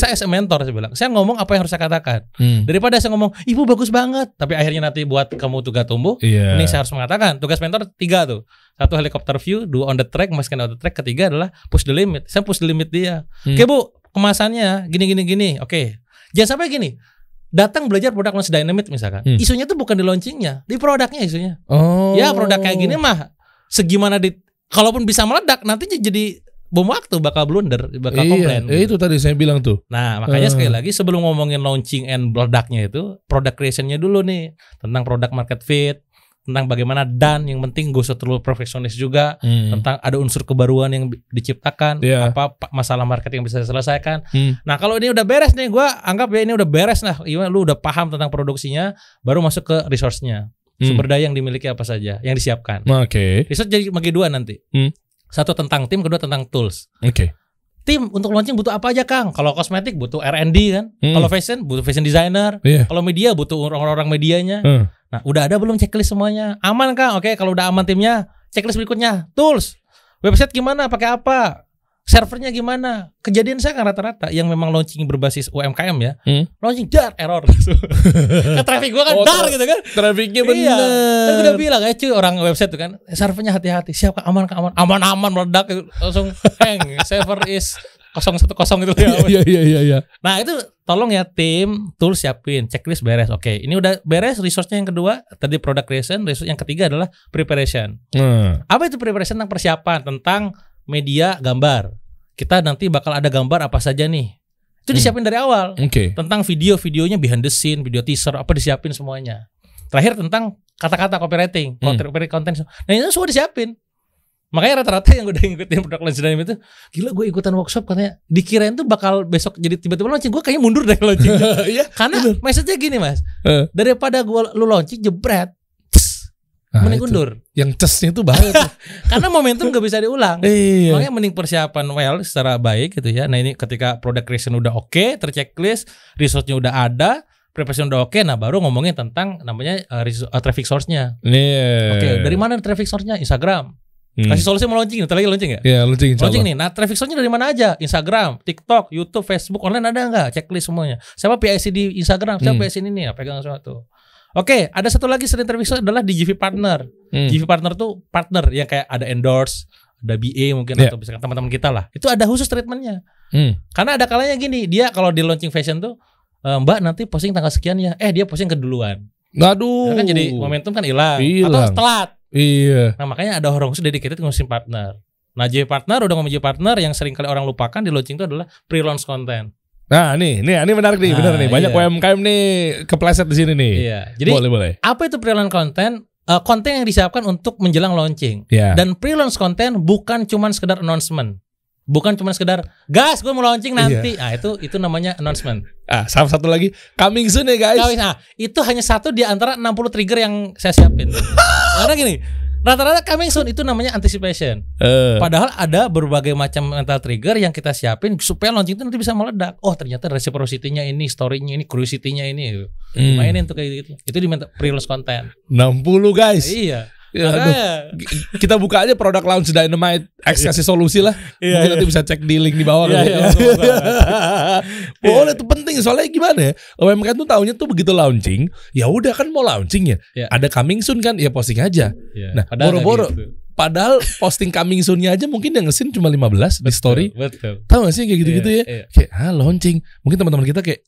Speaker 1: saya as a mentor saya bilang. Saya ngomong apa yang harus saya katakan.
Speaker 2: Hmm.
Speaker 1: Daripada saya ngomong, ibu bagus banget. Tapi akhirnya nanti buat kamu tugas tumbuh.
Speaker 2: Iya.
Speaker 1: Ini saya harus mengatakan. Tugas mentor tiga tuh. Satu helikopter view, dua on the track, masukin on the track. Ketiga adalah push the limit. Saya push the limit dia.
Speaker 2: Hmm.
Speaker 1: Oke bu, kemasannya gini gini gini. Oke, jangan sampai gini. Datang belajar produk launch dynamite misalkan.
Speaker 2: Hmm.
Speaker 1: Isunya tuh bukan di launchingnya, di produknya isunya.
Speaker 2: Oh.
Speaker 1: Ya produk kayak gini mah segimana di kalaupun bisa meledak nantinya jadi bom waktu bakal blunder, bakal
Speaker 2: Iya,
Speaker 1: komplain.
Speaker 2: eh, itu tadi saya bilang tuh.
Speaker 1: Nah, makanya
Speaker 2: Eh.
Speaker 1: sekali lagi sebelum ngomongin launching and meledaknya itu, product creationnya dulu nih tentang product market fit, tentang bagaimana dan yang penting gue usah terlalu perfeksionis juga
Speaker 2: Hmm.
Speaker 1: tentang ada unsur kebaruan yang diciptakan,
Speaker 2: Iya.
Speaker 1: apa pa- masalah market yang bisa diselesaikan.
Speaker 2: Hmm.
Speaker 1: Nah, kalau ini udah beres nih, gua anggap ya ini udah beres nah, Iya, lu udah paham tentang produksinya, baru masuk ke resource-nya.
Speaker 2: Hmm.
Speaker 1: Sumber daya yang dimiliki apa saja, yang disiapkan.
Speaker 2: Oke.
Speaker 1: Research jadi bagi dua nanti.
Speaker 2: Hmm.
Speaker 1: Satu tentang tim, kedua tentang tools.
Speaker 2: Oke.
Speaker 1: Tim untuk launching butuh apa aja, Kang? Kalau kosmetik butuh R&D kan?
Speaker 2: Hmm.
Speaker 1: Kalau fashion butuh fashion designer.
Speaker 2: Iya.
Speaker 1: Kalau media butuh orang-orang medianya.
Speaker 2: Hmm.
Speaker 1: Nah, udah ada belum checklist semuanya? Aman, Kang? Oke, kalau udah aman timnya, checklist berikutnya, tools. Website gimana? Pakai apa? Servernya gimana? Kejadian saya kan rata-rata yang memang launching berbasis UMKM ya.
Speaker 2: Hmm.
Speaker 1: Launching dar error. Ke traffic gua kan
Speaker 2: Oh,
Speaker 1: dar gitu kan.
Speaker 2: Trafiknya
Speaker 1: Iya. Kan gue udah
Speaker 2: bener.
Speaker 1: bilang ya cuy orang website tuh kan servernya hati-hati siap Kak? aman Kak? aman aman aman meledak langsung hang server is 010 gitu ya.
Speaker 2: Iya iya iya iya.
Speaker 1: Nah itu tolong ya tim tool siapin checklist beres. Oke ini udah beres resource-nya yang kedua tadi product creation resource yang ketiga adalah preparation.
Speaker 2: Hmm.
Speaker 1: Apa itu preparation tentang persiapan tentang media gambar. Kita nanti bakal ada gambar apa saja nih. Itu
Speaker 2: Hmm.
Speaker 1: disiapin dari awal
Speaker 2: Oke.
Speaker 1: tentang video-videonya behind the scene, video teaser apa disiapin semuanya. Terakhir tentang kata-kata copywriting,
Speaker 2: Hmm.
Speaker 1: konten konten. Nah itu semua disiapin. Makanya rata-rata yang udah ngikutin produk launch dynamic itu gila gue ikutan workshop katanya dikirain tuh bakal besok jadi tiba-tiba launching gue kayaknya mundur dari launching
Speaker 2: Iya.
Speaker 1: karena message-nya gini mas
Speaker 2: Eh.
Speaker 1: daripada gue lu launching jebret
Speaker 2: Nah,
Speaker 1: mending
Speaker 2: itu.
Speaker 1: undur
Speaker 2: Yang cesnya itu bahaya tuh.
Speaker 1: karena momentum gak bisa diulang
Speaker 2: Iya.
Speaker 1: Makanya mending persiapan well secara baik gitu ya. Nah ini ketika product creation udah oke, terchecklist, resource-nya udah ada, preparation udah oke, nah baru ngomongin tentang namanya uh, uh, traffic source-nya.
Speaker 2: Nih.
Speaker 1: Oke, dari mana traffic source-nya? Instagram.
Speaker 2: Hmm.
Speaker 1: Kasih solusi mau launching, ntar lagi launching ya?
Speaker 2: Ya, launching insya
Speaker 1: Launching
Speaker 2: Allah.
Speaker 1: nih. Nah, traffic source-nya dari mana aja? Instagram, TikTok, YouTube, Facebook, online ada nggak? Checklist semuanya. Siapa PIC di Instagram? Siapa
Speaker 2: Hmm.
Speaker 1: PIC ini nih? Pegang sesuatu. Oke, ada satu lagi sering source adalah di GV partner.
Speaker 2: Hmm.
Speaker 1: GV partner tuh partner yang kayak ada endorse, ada BA mungkin
Speaker 2: Yeah.
Speaker 1: atau misalkan teman-teman kita lah. Itu ada khusus treatmentnya.
Speaker 2: Hmm.
Speaker 1: Karena ada kalanya gini, dia kalau di launching fashion tuh eh, Mbak nanti posting tanggal sekian ya. Eh dia posting keduluan.
Speaker 2: Aduh.
Speaker 1: Nah, kan jadi momentum kan hilang.
Speaker 2: Hilang.
Speaker 1: Atau telat.
Speaker 2: Iya.
Speaker 1: Nah makanya ada orang khusus dedicated ngurusin partner. Nah J partner udah ngomong J partner yang sering kali orang lupakan di launching itu adalah pre-launch content.
Speaker 2: Nah, nih, nih, ini menarik nih,
Speaker 1: Nah,
Speaker 2: benar nih. Banyak
Speaker 1: iya.
Speaker 2: UMKM nih kepleset di sini nih.
Speaker 1: Iya. Jadi
Speaker 2: boleh, boleh.
Speaker 1: apa itu pre-launch content? Eh, konten yang disiapkan untuk menjelang launching.
Speaker 2: Ya.
Speaker 1: Dan pre-launch content bukan cuman sekedar announcement. Bukan cuma sekedar gas gue mau launching nanti. Ah itu itu namanya announcement.
Speaker 2: Ah, sama satu lagi coming soon ya guys.
Speaker 1: Nah, itu hanya satu di antara 60 trigger yang saya siapin. Karena gini, rata-rata coming soon itu namanya anticipation.
Speaker 2: Eh,
Speaker 1: Padahal ada berbagai macam mental trigger yang kita siapin supaya launching itu nanti bisa meledak. Oh ternyata reciprocity-nya ini, story-nya ini, curiosity-nya ini.
Speaker 2: hmm,
Speaker 1: Mainin tuh kayak gitu. Itu di pre-launch content.
Speaker 2: 60 guys.
Speaker 1: Iya.
Speaker 2: Ya, aduh. Kita buka aja produk launch Dynamite X kasih solusi lah.
Speaker 1: Iya,
Speaker 2: Mungkin
Speaker 1: iya.
Speaker 2: nanti bisa cek di link di bawah.
Speaker 1: Iya,
Speaker 2: kali
Speaker 1: iya,
Speaker 2: ya.
Speaker 1: bagus.
Speaker 2: Boleh tuh penting soalnya gimana ya? UMKM tuh tahunya tuh begitu launching, ya udah kan mau launching ya.
Speaker 1: Iya.
Speaker 2: Ada coming soon kan, ya posting aja.
Speaker 1: Iya,
Speaker 2: Nah,
Speaker 1: padahal
Speaker 2: boro-boro.
Speaker 1: gitu.
Speaker 2: Padahal posting coming soon-nya aja mungkin yang ngesin cuma 15 di story.
Speaker 1: Betul.
Speaker 2: Tahu gak sih kayak gitu-gitu
Speaker 1: Iya,
Speaker 2: ya?
Speaker 1: iya.
Speaker 2: Kayak ah launching. Mungkin teman-teman kita kayak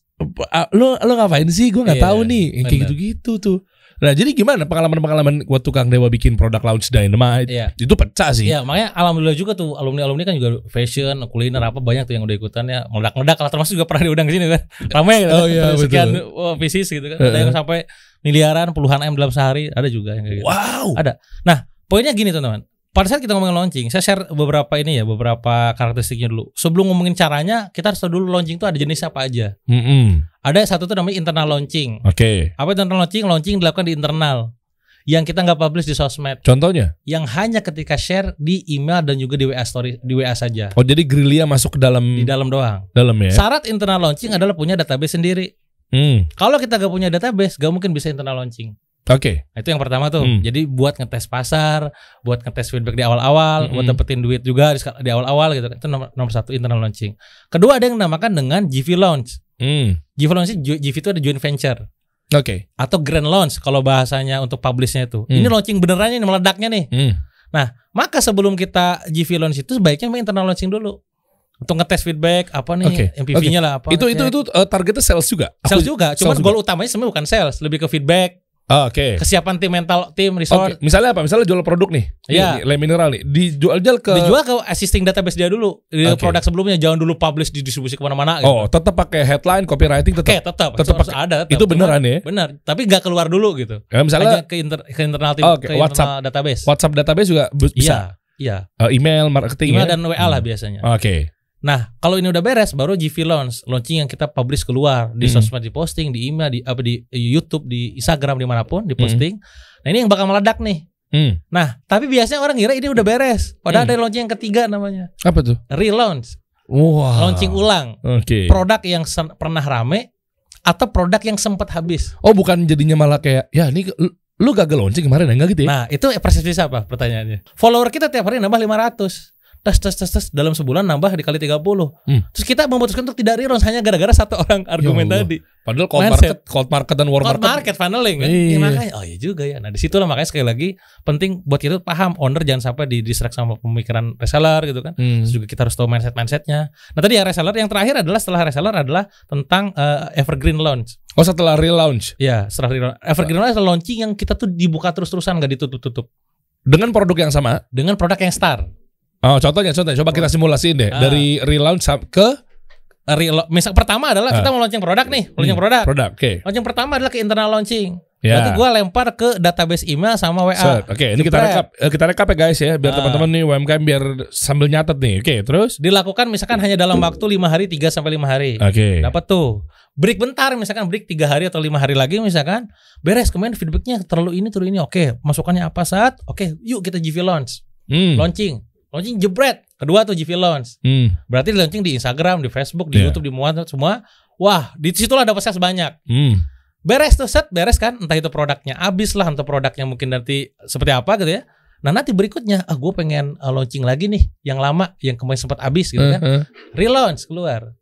Speaker 2: "Ah, lo lo ngapain sih? Gue nggak
Speaker 1: Iya,
Speaker 2: tahu nih. Yang kayak gitu-gitu tuh. Nah, jadi gimana pengalaman-pengalaman waktu Kang Dewa bikin produk launch Dynamite?
Speaker 1: Iya.
Speaker 2: Itu pecah sih.
Speaker 1: Iya, makanya alhamdulillah juga tuh alumni-alumni kan juga fashion, kuliner apa banyak tuh yang udah ikutan ya. Meledak-meledak lah termasuk juga pernah diundang ke sini kan. Ramai gitu.
Speaker 2: Oh, iya,
Speaker 1: Sekian
Speaker 2: betul.
Speaker 1: oh, pieces gitu kan. Ada yang sampai miliaran, puluhan M dalam sehari, ada juga yang kayak gitu.
Speaker 2: Wow.
Speaker 1: Ada. Nah, poinnya gini teman-teman. Pada saat kita ngomongin launching, saya share beberapa ini ya, beberapa karakteristiknya dulu. Sebelum ngomongin caranya, kita harus tahu dulu launching itu ada jenis apa aja.
Speaker 2: Mm-mm.
Speaker 1: Ada satu tuh namanya internal launching.
Speaker 2: Oke.
Speaker 1: Apa itu internal launching? Launching dilakukan di internal. Yang kita nggak publish di sosmed.
Speaker 2: Contohnya?
Speaker 1: Yang hanya ketika share di email dan juga di WA story, di WA saja.
Speaker 2: Oh, jadi gerilya masuk ke dalam
Speaker 1: Di dalam doang.
Speaker 2: dalam ya.
Speaker 1: Syarat internal launching adalah punya database sendiri.
Speaker 2: Hmm.
Speaker 1: Kalau kita gak punya database, gak mungkin bisa internal launching.
Speaker 2: Oke.
Speaker 1: Nah, itu yang pertama tuh.
Speaker 2: Hmm.
Speaker 1: Jadi buat ngetes pasar, buat ngetes feedback di awal-awal,
Speaker 2: Hmm.
Speaker 1: buat dapetin duit juga di, awal-awal gitu. Itu nomor, nomor satu internal launching. Kedua ada yang dinamakan dengan GV launch.
Speaker 2: Hmm.
Speaker 1: GV launch itu- GV itu ada joint venture
Speaker 2: Oke.
Speaker 1: atau grand launch kalau bahasanya untuk publishnya itu.
Speaker 2: Hmm.
Speaker 1: Ini launching benerannya ini meledaknya nih.
Speaker 2: Hmm.
Speaker 1: Maka sebelum kita GV launch itu sebaiknya main internal launching dulu. Untuk ngetes feedback apa nih
Speaker 2: Oke,
Speaker 1: MPV-nya lah apa.
Speaker 2: Itu itu
Speaker 1: ngecek.
Speaker 2: itu uh, targetnya sales juga.
Speaker 1: sales
Speaker 2: Aku-
Speaker 1: juga. Cuma goal utamanya sebenarnya bukan sales, lebih ke feedback,
Speaker 2: Ah, Oke.
Speaker 1: kesiapan tim mental, tim resort.
Speaker 2: misalnya apa? Misalnya jual produk nih.
Speaker 1: Iya.
Speaker 2: Nih, lem mineral nih. Dijual-jual ke
Speaker 1: Dijual ke existing database dia dulu. Di
Speaker 2: Oke.
Speaker 1: produk sebelumnya jangan dulu publish didistribusi ke mana-mana. gitu.
Speaker 2: Oh, tetap pakai headline, copywriting
Speaker 1: Oke,
Speaker 2: tetap.
Speaker 1: tetap,
Speaker 2: tetap
Speaker 1: harus
Speaker 2: pakai-
Speaker 1: ada. tetap.
Speaker 2: Itu
Speaker 1: Cuma-
Speaker 2: beneran ya?
Speaker 1: Benar, tapi nggak keluar dulu gitu.
Speaker 2: Ya, misalnya
Speaker 1: Hanya ke, inter, ke internal tim,
Speaker 2: Oke,
Speaker 1: ke
Speaker 2: WhatsApp.
Speaker 1: internal database.
Speaker 2: WhatsApp database juga bisa.
Speaker 1: Iya, iya.
Speaker 2: Uh, email, marketing
Speaker 1: Email
Speaker 2: ya.
Speaker 1: dan WA lah biasanya.
Speaker 2: Oke.
Speaker 1: Nah, kalau ini udah beres, baru GV launch, launching yang kita publish keluar di
Speaker 2: Hmm.
Speaker 1: sosmed, di posting, di email, di apa di YouTube, di Instagram, di mana pun, di posting. Nah, ini yang bakal meledak nih.
Speaker 2: Hmm.
Speaker 1: Nah, tapi biasanya orang kira ini udah beres. Padahal
Speaker 2: Hmm.
Speaker 1: ada launching yang ketiga namanya
Speaker 2: Apa tuh?
Speaker 1: relaunch,
Speaker 2: Wah.
Speaker 1: launching ulang,
Speaker 2: Oke.
Speaker 1: produk yang pernah rame atau produk yang sempat habis.
Speaker 2: Oh, bukan jadinya malah kayak ya ini lu, gagal launching kemarin enggak gitu ya?
Speaker 1: Nah, itu persepsi apa pertanyaannya? Follower kita tiap hari nambah 500. Tes tes tes tes dalam sebulan nambah dikali 30.
Speaker 2: Hmm.
Speaker 1: Terus kita memutuskan untuk tidak relaunch hanya gara-gara satu orang argumen
Speaker 2: Allah.
Speaker 1: tadi.
Speaker 2: Padahal cold
Speaker 1: Mindset.
Speaker 2: market, cold market dan war
Speaker 1: Cold
Speaker 2: market.
Speaker 1: market funneling kan.
Speaker 2: Iya.
Speaker 1: Ya, makanya oh iya juga ya. Nah, di situlah makanya sekali lagi penting buat kita paham owner jangan sampai di distract sama pemikiran reseller gitu kan.
Speaker 2: Hmm.
Speaker 1: Terus juga kita harus tahu mindset mindsetnya. Nah tadi ya reseller yang terakhir adalah setelah reseller adalah tentang eh, evergreen launch.
Speaker 2: Oh, setelah relaunch
Speaker 1: Ya setelah re- evergreen launch adalah launching yang kita tuh dibuka terus-terusan gak ditutup-tutup
Speaker 2: dengan produk yang sama.
Speaker 1: dengan produk yang star.
Speaker 2: Oh, contohnya, contohnya coba kita simulasiin deh
Speaker 1: Ah.
Speaker 2: dari relaunch ke
Speaker 1: Relo- misal pertama adalah kita mau launching produk nih, launching
Speaker 2: Hmm,
Speaker 1: produk.
Speaker 2: produk. Oke.
Speaker 1: Launching pertama adalah ke internal launching.
Speaker 2: Ya.
Speaker 1: Berarti gue lempar ke database email sama WA.
Speaker 2: Oke, ini kita rekap eh, kita rekap ya guys ya biar
Speaker 1: Ah.
Speaker 2: teman-teman nih UMKM biar sambil nyatet nih. Oke, terus
Speaker 1: Dilakukan misalkan hanya dalam waktu lima hari 3 sampai lima hari.
Speaker 2: Oke.
Speaker 1: Dapat tuh. Break bentar misalkan break tiga hari atau lima hari lagi misalkan beres kemarin feedbacknya terlalu ini terlalu ini oke masukannya apa saat oke yuk kita GV launch
Speaker 2: Hmm.
Speaker 1: launching launching jebret kedua tuh GV launch
Speaker 2: Hmm.
Speaker 1: berarti launching di Instagram di Facebook di
Speaker 2: Iya.
Speaker 1: YouTube di semua semua wah di situlah dapat sales banyak
Speaker 2: Hmm.
Speaker 1: beres tuh set beres kan entah itu produknya habis lah atau produknya mungkin nanti seperti apa gitu ya nah nanti berikutnya ah gue pengen uh, launching lagi nih yang lama yang kemarin sempat habis gitu kan
Speaker 2: Heeh.
Speaker 1: relaunch keluar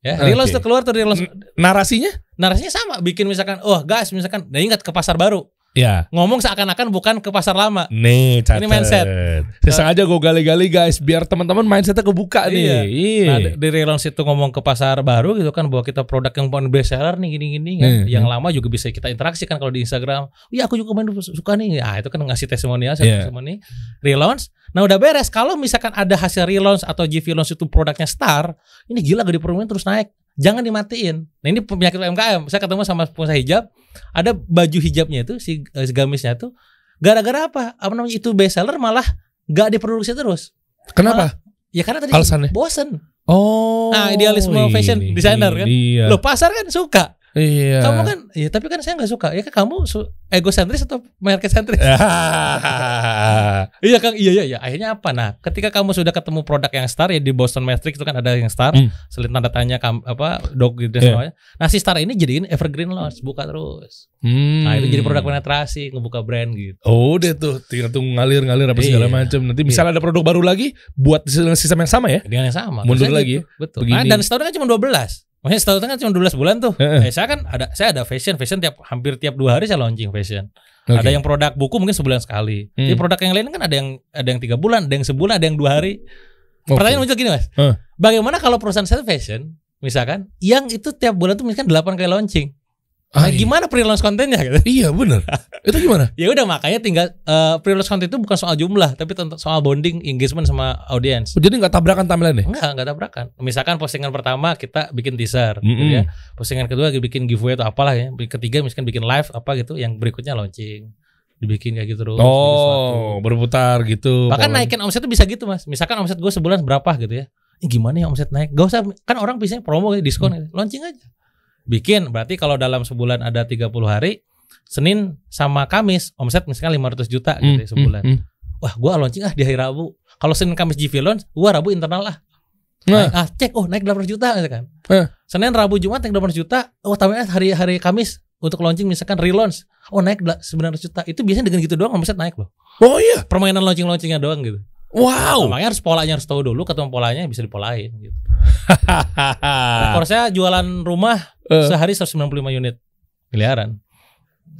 Speaker 1: ya
Speaker 2: Oke.
Speaker 1: relaunch tuh keluar tuh relaunch
Speaker 2: Narasinya?
Speaker 1: narasinya sama bikin misalkan oh guys misalkan nah ingat ke pasar baru
Speaker 2: Ya.
Speaker 1: ngomong seakan-akan bukan ke pasar lama
Speaker 2: Nih, catat.
Speaker 1: Ini mindset.
Speaker 2: Saya sengaja gue gali-gali guys, biar teman-teman mindsetnya kebuka nih.
Speaker 1: Iya.
Speaker 2: Iya.
Speaker 1: Nah, di- di relaunch itu ngomong ke pasar baru gitu kan bahwa kita produk yang paling best seller nih gini-gini kan.
Speaker 2: Hmm,
Speaker 1: Yang lama juga bisa kita interaksi kan kalau di Instagram. Iya, aku juga main suka nih. Ah, itu kan ngasih testimonial,
Speaker 2: Iya.
Speaker 1: testimoni. Relaunch. Nah, udah beres. Kalau misalkan ada hasil relaunch atau GV launch itu produknya star, ini gila gak dipromoin terus naik. Jangan dimatiin. Nah, ini penyakit UMKM. Saya ketemu sama pengusaha hijab, ada baju hijabnya itu si, eh, si gamisnya tuh gara-gara apa? Apa namanya itu best seller malah gak diproduksi terus.
Speaker 2: Kenapa?
Speaker 1: Ya karena tadi
Speaker 2: Alasannya?
Speaker 1: bosen.
Speaker 2: Oh.
Speaker 1: Nah, idealisme fashion
Speaker 2: ini,
Speaker 1: designer kan?
Speaker 2: Iya.
Speaker 1: Loh pasar kan suka.
Speaker 2: Iya.
Speaker 1: Kamu kan, ya tapi kan saya nggak suka. Ya kan kamu egosentris atau market sentris? iya Kang, iya iya iya. Akhirnya apa? Nah, ketika kamu sudah ketemu produk yang star ya di Boston Matrix itu kan ada yang star,
Speaker 2: Hmm.
Speaker 1: selain tanda tanya kam- apa dog gitu
Speaker 2: Iya.
Speaker 1: semuanya. Nah, si star ini jadiin evergreen launch, buka terus.
Speaker 2: Hmm.
Speaker 1: Nah, itu jadi produk penetrasi, ngebuka brand gitu.
Speaker 2: Oh, deh tuh, tinggal tunggu ngalir-ngalir apa segala
Speaker 1: Iya.
Speaker 2: macam. Nanti misalnya ada produk baru lagi buat sistem yang sama ya.
Speaker 1: Dengan yang sama.
Speaker 2: Mundur lagi
Speaker 1: gitu. Betul.
Speaker 2: Begini.
Speaker 1: Nah, dan setahun kan cuma 12. Maksudnya setahun kan cuma 12 bulan tuh.
Speaker 2: Heeh.
Speaker 1: Eh, saya kan ada saya ada fashion, fashion tiap hampir tiap dua hari saya launching fashion.
Speaker 2: Oke.
Speaker 1: Ada yang produk buku mungkin sebulan sekali.
Speaker 2: Hmm.
Speaker 1: Jadi produk yang lain kan ada yang ada yang tiga bulan, ada yang sebulan, ada yang dua hari.
Speaker 2: Oke.
Speaker 1: Pertanyaan muncul gini mas,
Speaker 2: Heeh.
Speaker 1: bagaimana kalau perusahaan saya fashion, misalkan, yang itu tiap bulan tuh misalkan 8 kali launching.
Speaker 2: Ah,
Speaker 1: Nah,
Speaker 2: iya.
Speaker 1: gimana pre-launch kontennya gitu?
Speaker 2: Iya bener. itu gimana?
Speaker 1: Ya udah makanya tinggal eh, pre-launch konten itu bukan soal jumlah, tapi tentang soal bonding, engagement sama audiens.
Speaker 2: Oh, jadi nggak tabrakan timeline nih?
Speaker 1: Enggak, enggak tabrakan. Misalkan postingan pertama kita bikin teaser,
Speaker 2: Mm-mm.
Speaker 1: gitu ya. Postingan kedua bikin giveaway atau apalah ya. Ketiga misalkan bikin live apa gitu, yang berikutnya launching. Dibikin kayak gitu terus.
Speaker 2: Oh, berputar gitu.
Speaker 1: Bahkan
Speaker 2: Pola-
Speaker 1: naikin omset itu bisa gitu, Mas. Misalkan omset gue sebulan berapa gitu ya. Ini gimana ya omset naik? Gak usah kan orang biasanya promo gitu, diskon gitu. Launching aja. Bikin, berarti kalau dalam sebulan ada 30 hari, Senin sama Kamis omset misalkan 500 juta gitu ya
Speaker 2: Hmm,
Speaker 1: sebulan.
Speaker 2: hmm, hmm.
Speaker 1: Wah, gua launching ah di hari Rabu. Kalau Senin Kamis GV launch, gua Rabu internal lah.
Speaker 2: Nah.
Speaker 1: Naik, ah cek oh naik 800 juta misalkan.
Speaker 2: Eh.
Speaker 1: Senin Rabu Jumat naik 800 juta. Oh tambahnya hari hari Kamis untuk launching misalkan relaunch. Oh naik dela- 900 juta. Itu biasanya dengan gitu doang omset naik loh.
Speaker 2: Oh iya.
Speaker 1: Permainan launching-launchingnya doang gitu.
Speaker 2: Wow.
Speaker 1: Makanya harus polanya harus tahu dulu ketemu polanya bisa dipolain gitu. Rekor saya jualan rumah
Speaker 2: Eh.
Speaker 1: sehari 195 unit miliaran.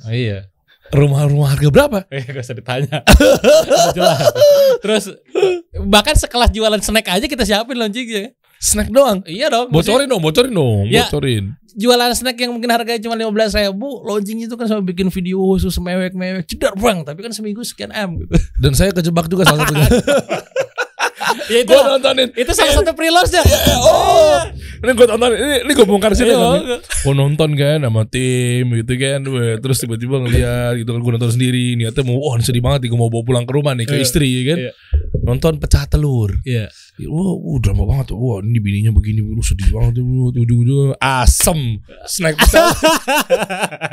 Speaker 1: Oh, iya.
Speaker 2: Rumah-rumah harga berapa?
Speaker 1: Eh gak usah ditanya. Jelas. Terus bahkan sekelas jualan snack aja kita siapin launchingnya.
Speaker 2: Snack doang.
Speaker 1: Iya dong.
Speaker 2: Bocorin dong, bocorin dong,
Speaker 1: Ya.
Speaker 2: bocorin.
Speaker 1: jualan snack yang mungkin harganya cuma 15 ribu launching itu kan sampai bikin video khusus mewek-mewek cedar bang tapi kan seminggu sekian M gitu
Speaker 2: Dan saya kejebak juga salah satunya.
Speaker 1: ya itu
Speaker 2: gue nontonin.
Speaker 1: itu salah satu pre-launch nya
Speaker 2: Oh, ini gue tonton. Ini, ini gue bongkar sini.
Speaker 1: Iya,
Speaker 2: kan.
Speaker 1: iya.
Speaker 2: Gue nonton kan sama tim gitu kan. Weh, terus tiba-tiba ngeliat gitu kan gue nonton sendiri. Niatnya mau, wah ini sedih banget nih gue mau bawa pulang ke rumah nih ke
Speaker 1: Iya,
Speaker 2: istri ya kan. Nonton pecah telur.
Speaker 1: Iya.
Speaker 2: Wah, uh, drama banget. Wah, ini bininya begini, lu sedih banget. tuh. Ujung-ujung asem. Snack pecah.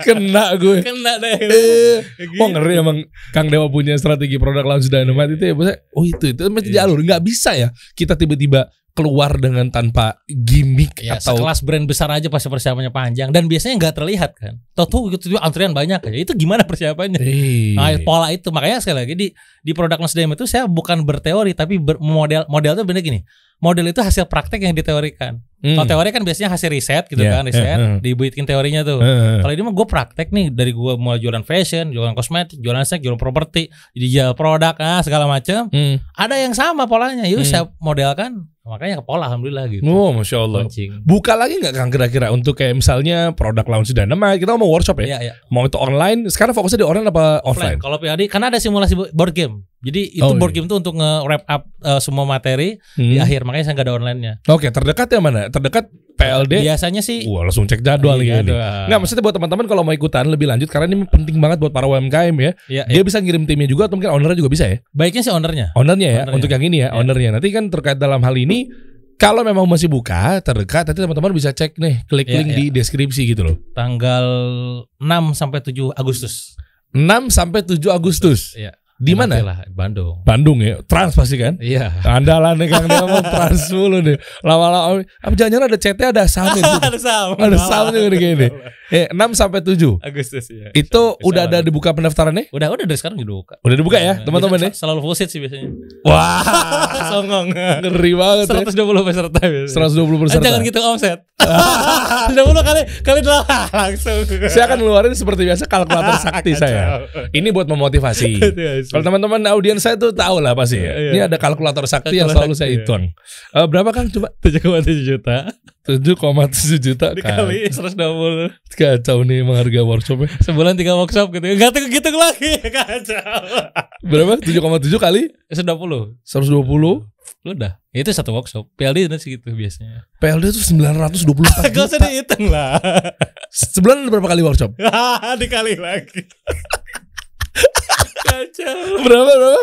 Speaker 2: Kena gue.
Speaker 1: kena deh
Speaker 2: Eh, Wah ngeri emang Kang Dewa punya strategi produk launch dynamite itu ya maksudnya, Oh itu itu mesti
Speaker 1: Iya.
Speaker 2: jalur nggak bisa ya kita tiba-tiba keluar dengan tanpa gimmick
Speaker 1: Ya,
Speaker 2: atau
Speaker 1: sekelas brand besar aja pasti persiapannya panjang dan biasanya nggak terlihat kan. Tahu gitu antrian banyak ya. Itu gimana persiapannya? Nah, pola itu makanya sekali lagi di di produk DM itu saya bukan berteori tapi ber- model model itu bener gini. Model itu hasil praktek yang diteorikan.
Speaker 2: hmm.
Speaker 1: Kalau teori kan biasanya hasil riset gitu
Speaker 2: Iya,
Speaker 1: kan, riset,
Speaker 2: iya.
Speaker 1: dibuitin teorinya tuh.
Speaker 2: Eh,
Speaker 1: Kalau ini mah gue praktek nih dari gue mulai jualan fashion, jualan kosmetik, jualan seks, jualan properti, jadi jual produk, ah segala macam.
Speaker 2: hmm.
Speaker 1: Ada yang sama polanya. Yuk
Speaker 2: Hmm.
Speaker 1: saya modelkan, makanya ke pola alhamdulillah gitu.
Speaker 2: Oh masya Allah.
Speaker 1: Launching.
Speaker 2: Buka lagi nggak Kang kira-kira untuk kayak misalnya produk launch dynamite kita mau workshop ya.
Speaker 1: Iya, iya.
Speaker 2: Mau itu online. Sekarang fokusnya di online apa offline?
Speaker 1: Offline. Kalau PAD karena ada simulasi bo- board game. Jadi itu
Speaker 2: Oh,
Speaker 1: board
Speaker 2: iya.
Speaker 1: game itu untuk nge-wrap up uh, semua materi
Speaker 2: Hmm.
Speaker 1: di akhir. Makanya saya nggak ada online-nya.
Speaker 2: Oke terdekat yang mana? Terdekat PLD.
Speaker 1: Biasanya sih
Speaker 2: Wah langsung cek jadwal
Speaker 1: Iya, jadwal.
Speaker 2: Nggak maksudnya buat teman-teman kalau mau ikutan lebih lanjut karena ini penting banget buat para UMKM ya.
Speaker 1: Iya,
Speaker 2: Dia
Speaker 1: iya.
Speaker 2: bisa ngirim timnya juga atau mungkin ownernya juga bisa ya.
Speaker 1: baiknya sih ownernya.
Speaker 2: Ownernya ya,
Speaker 1: Ownernya.
Speaker 2: untuk yang ini ya,
Speaker 1: Iya.
Speaker 2: ownernya. Nanti kan terkait dalam hal ini, kalau memang masih buka terdekat, nanti teman-teman bisa cek nih, klik
Speaker 1: Iya,
Speaker 2: link
Speaker 1: iya.
Speaker 2: di deskripsi gitu loh.
Speaker 1: Tanggal 6 sampai 7 Agustus.
Speaker 2: 6 sampai 7 Agustus.
Speaker 1: Iya.
Speaker 2: Di mana?
Speaker 1: Lah, Bandung.
Speaker 2: Bandung ya. Trans pasti kan?
Speaker 1: Iya.
Speaker 2: Andalan nih Kang dia ngomong trans mulu nih. Lama-lama apa jangan ada CT ada SAM itu.
Speaker 1: ada sama.
Speaker 2: Ada SAM juga nih kayaknya. Eh 6 sampai 7.
Speaker 1: Agustus ya.
Speaker 2: Itu udah ada dibuka pendaftarannya?
Speaker 1: Udah udah dari sekarang udah buka.
Speaker 2: Udah dibuka ya,
Speaker 1: Nah,
Speaker 2: teman-teman ya?
Speaker 1: biasa Selalu full seat sih biasanya.
Speaker 2: Wah,
Speaker 1: Songong.
Speaker 2: ngeri banget ya.
Speaker 1: 120 peserta biasanya.
Speaker 2: 120
Speaker 1: Eh,
Speaker 2: peserta.
Speaker 1: Jangan gitu omset. 120 kali kali delapan langsung.
Speaker 2: Saya akan ngeluarin seperti biasa kalkulator sakti saya. Ini buat memotivasi. Kalau teman-teman audiens saya tuh tahu lah pasti ya.
Speaker 1: Iya.
Speaker 2: Ini ada kalkulator sakti yang
Speaker 1: Kalkulator
Speaker 2: selalu saya
Speaker 1: sakti, ya.
Speaker 2: hitung. Eh, berapa Kang? Coba
Speaker 1: 7,7 juta
Speaker 2: 7,7 juta
Speaker 1: dikali 120
Speaker 2: Kacau nih emang harga workshopnya.
Speaker 1: sebulan tiga workshop gitu. Enggak gitu lagi kacau.
Speaker 2: Berapa? 7,7 kali
Speaker 1: 120.
Speaker 2: 120.
Speaker 1: Udah. Itu satu workshop. PLD itu segitu biasanya.
Speaker 2: PLD itu 924
Speaker 1: Gak usah dihitung lah.
Speaker 2: Sebulan berapa kali workshop?
Speaker 1: Dikali lagi. Kacau.
Speaker 2: Berapa berapa?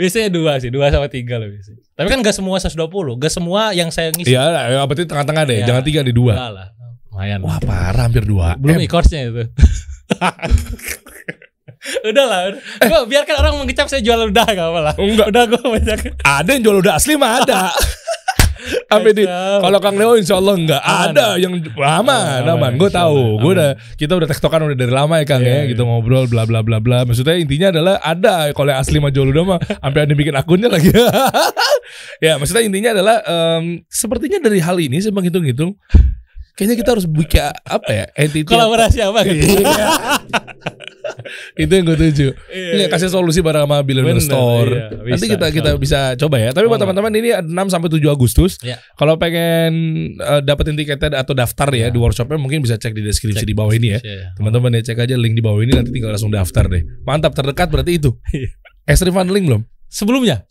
Speaker 1: Biasanya dua sih, dua sama tiga loh biasanya. Tapi kan gak semua 120, gak semua yang saya ngisi.
Speaker 2: Iya, ya, berarti tengah-tengah deh.
Speaker 1: Iya.
Speaker 2: Jangan tiga di dua.
Speaker 1: Lah. Lumayan.
Speaker 2: Wah parah hampir dua.
Speaker 1: Belum
Speaker 2: M.
Speaker 1: e-course-nya itu. udah lah, udah. Gua biarkan orang mengecap saya jual udah gak apa lah.
Speaker 2: Enggak.
Speaker 1: Udah gue banyak.
Speaker 2: Ada yang jual udah asli mah ada. Sampai di kalau Kang Leo insya Allah enggak
Speaker 1: Aman.
Speaker 2: ada yang aman,
Speaker 1: Aman.
Speaker 2: Gue tahu, gue udah kita udah tektokan udah dari lama ya Kang
Speaker 1: Iya,
Speaker 2: ya,
Speaker 1: iya.
Speaker 2: gitu ngobrol bla bla bla bla. Maksudnya intinya adalah ada kalau yang asli udah mah sampai ada bikin akunnya lagi. ya maksudnya intinya adalah em, sepertinya dari hal ini saya menghitung-hitung kayaknya kita harus bikin apa ya entity
Speaker 1: Kolaborasi apa gitu.
Speaker 2: Itu yang gue tuju.
Speaker 1: Iya,
Speaker 2: Ini
Speaker 1: iya.
Speaker 2: kasih solusi bareng sama Billionaire Store.
Speaker 1: iya,
Speaker 2: Nanti
Speaker 1: bisa,
Speaker 2: kita kita
Speaker 1: insya
Speaker 2: bisa coba ya. Tapi buat teman-teman ini 6 sampai 7 Agustus.
Speaker 1: Iya.
Speaker 2: Kalau pengen eh, dapetin tiketnya atau daftar ya
Speaker 1: Iya.
Speaker 2: di workshopnya mungkin bisa cek di deskripsi
Speaker 1: Cek
Speaker 2: di bawah ini ya.
Speaker 1: Iya.
Speaker 2: Teman-teman ya cek aja link di bawah ini nanti tinggal langsung daftar deh. Mantap terdekat berarti itu.
Speaker 1: Iya.
Speaker 2: Extreme Funneling belum?
Speaker 1: Sebelumnya.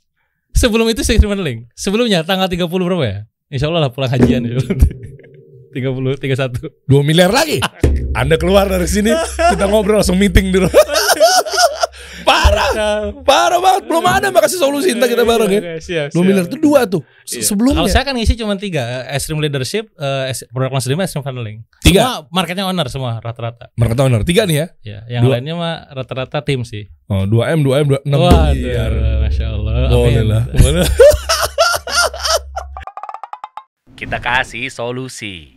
Speaker 1: Sebelum itu terima link. Sebelumnya tanggal 30 berapa ya? Insya Allah lah pulang hajian. 30, 31.
Speaker 2: 2 miliar lagi. Anda keluar dari sini kita ngobrol langsung meeting dulu. Parah. Parah banget. Belum ada makasih solusi entar kita bareng ya.
Speaker 1: Siap,
Speaker 2: 2 miliar itu dua tuh. Se-
Speaker 1: Iya.
Speaker 2: Sebelumnya.
Speaker 1: Kalau saya kan ngisi cuma tiga, extreme leadership, eh, es- product management, extreme funneling.
Speaker 2: Tiga.
Speaker 1: Semua marketnya owner semua rata-rata.
Speaker 2: Market owner tiga nih ya.
Speaker 1: Ya, yang
Speaker 2: Dua.
Speaker 1: lainnya mah rata-rata tim sih.
Speaker 2: Oh, 2 M, 2 M, 2 6
Speaker 1: Waduh, masya Allah.
Speaker 2: Boleh
Speaker 1: Amin.
Speaker 2: lah. Boleh.
Speaker 3: Kita kasih solusi.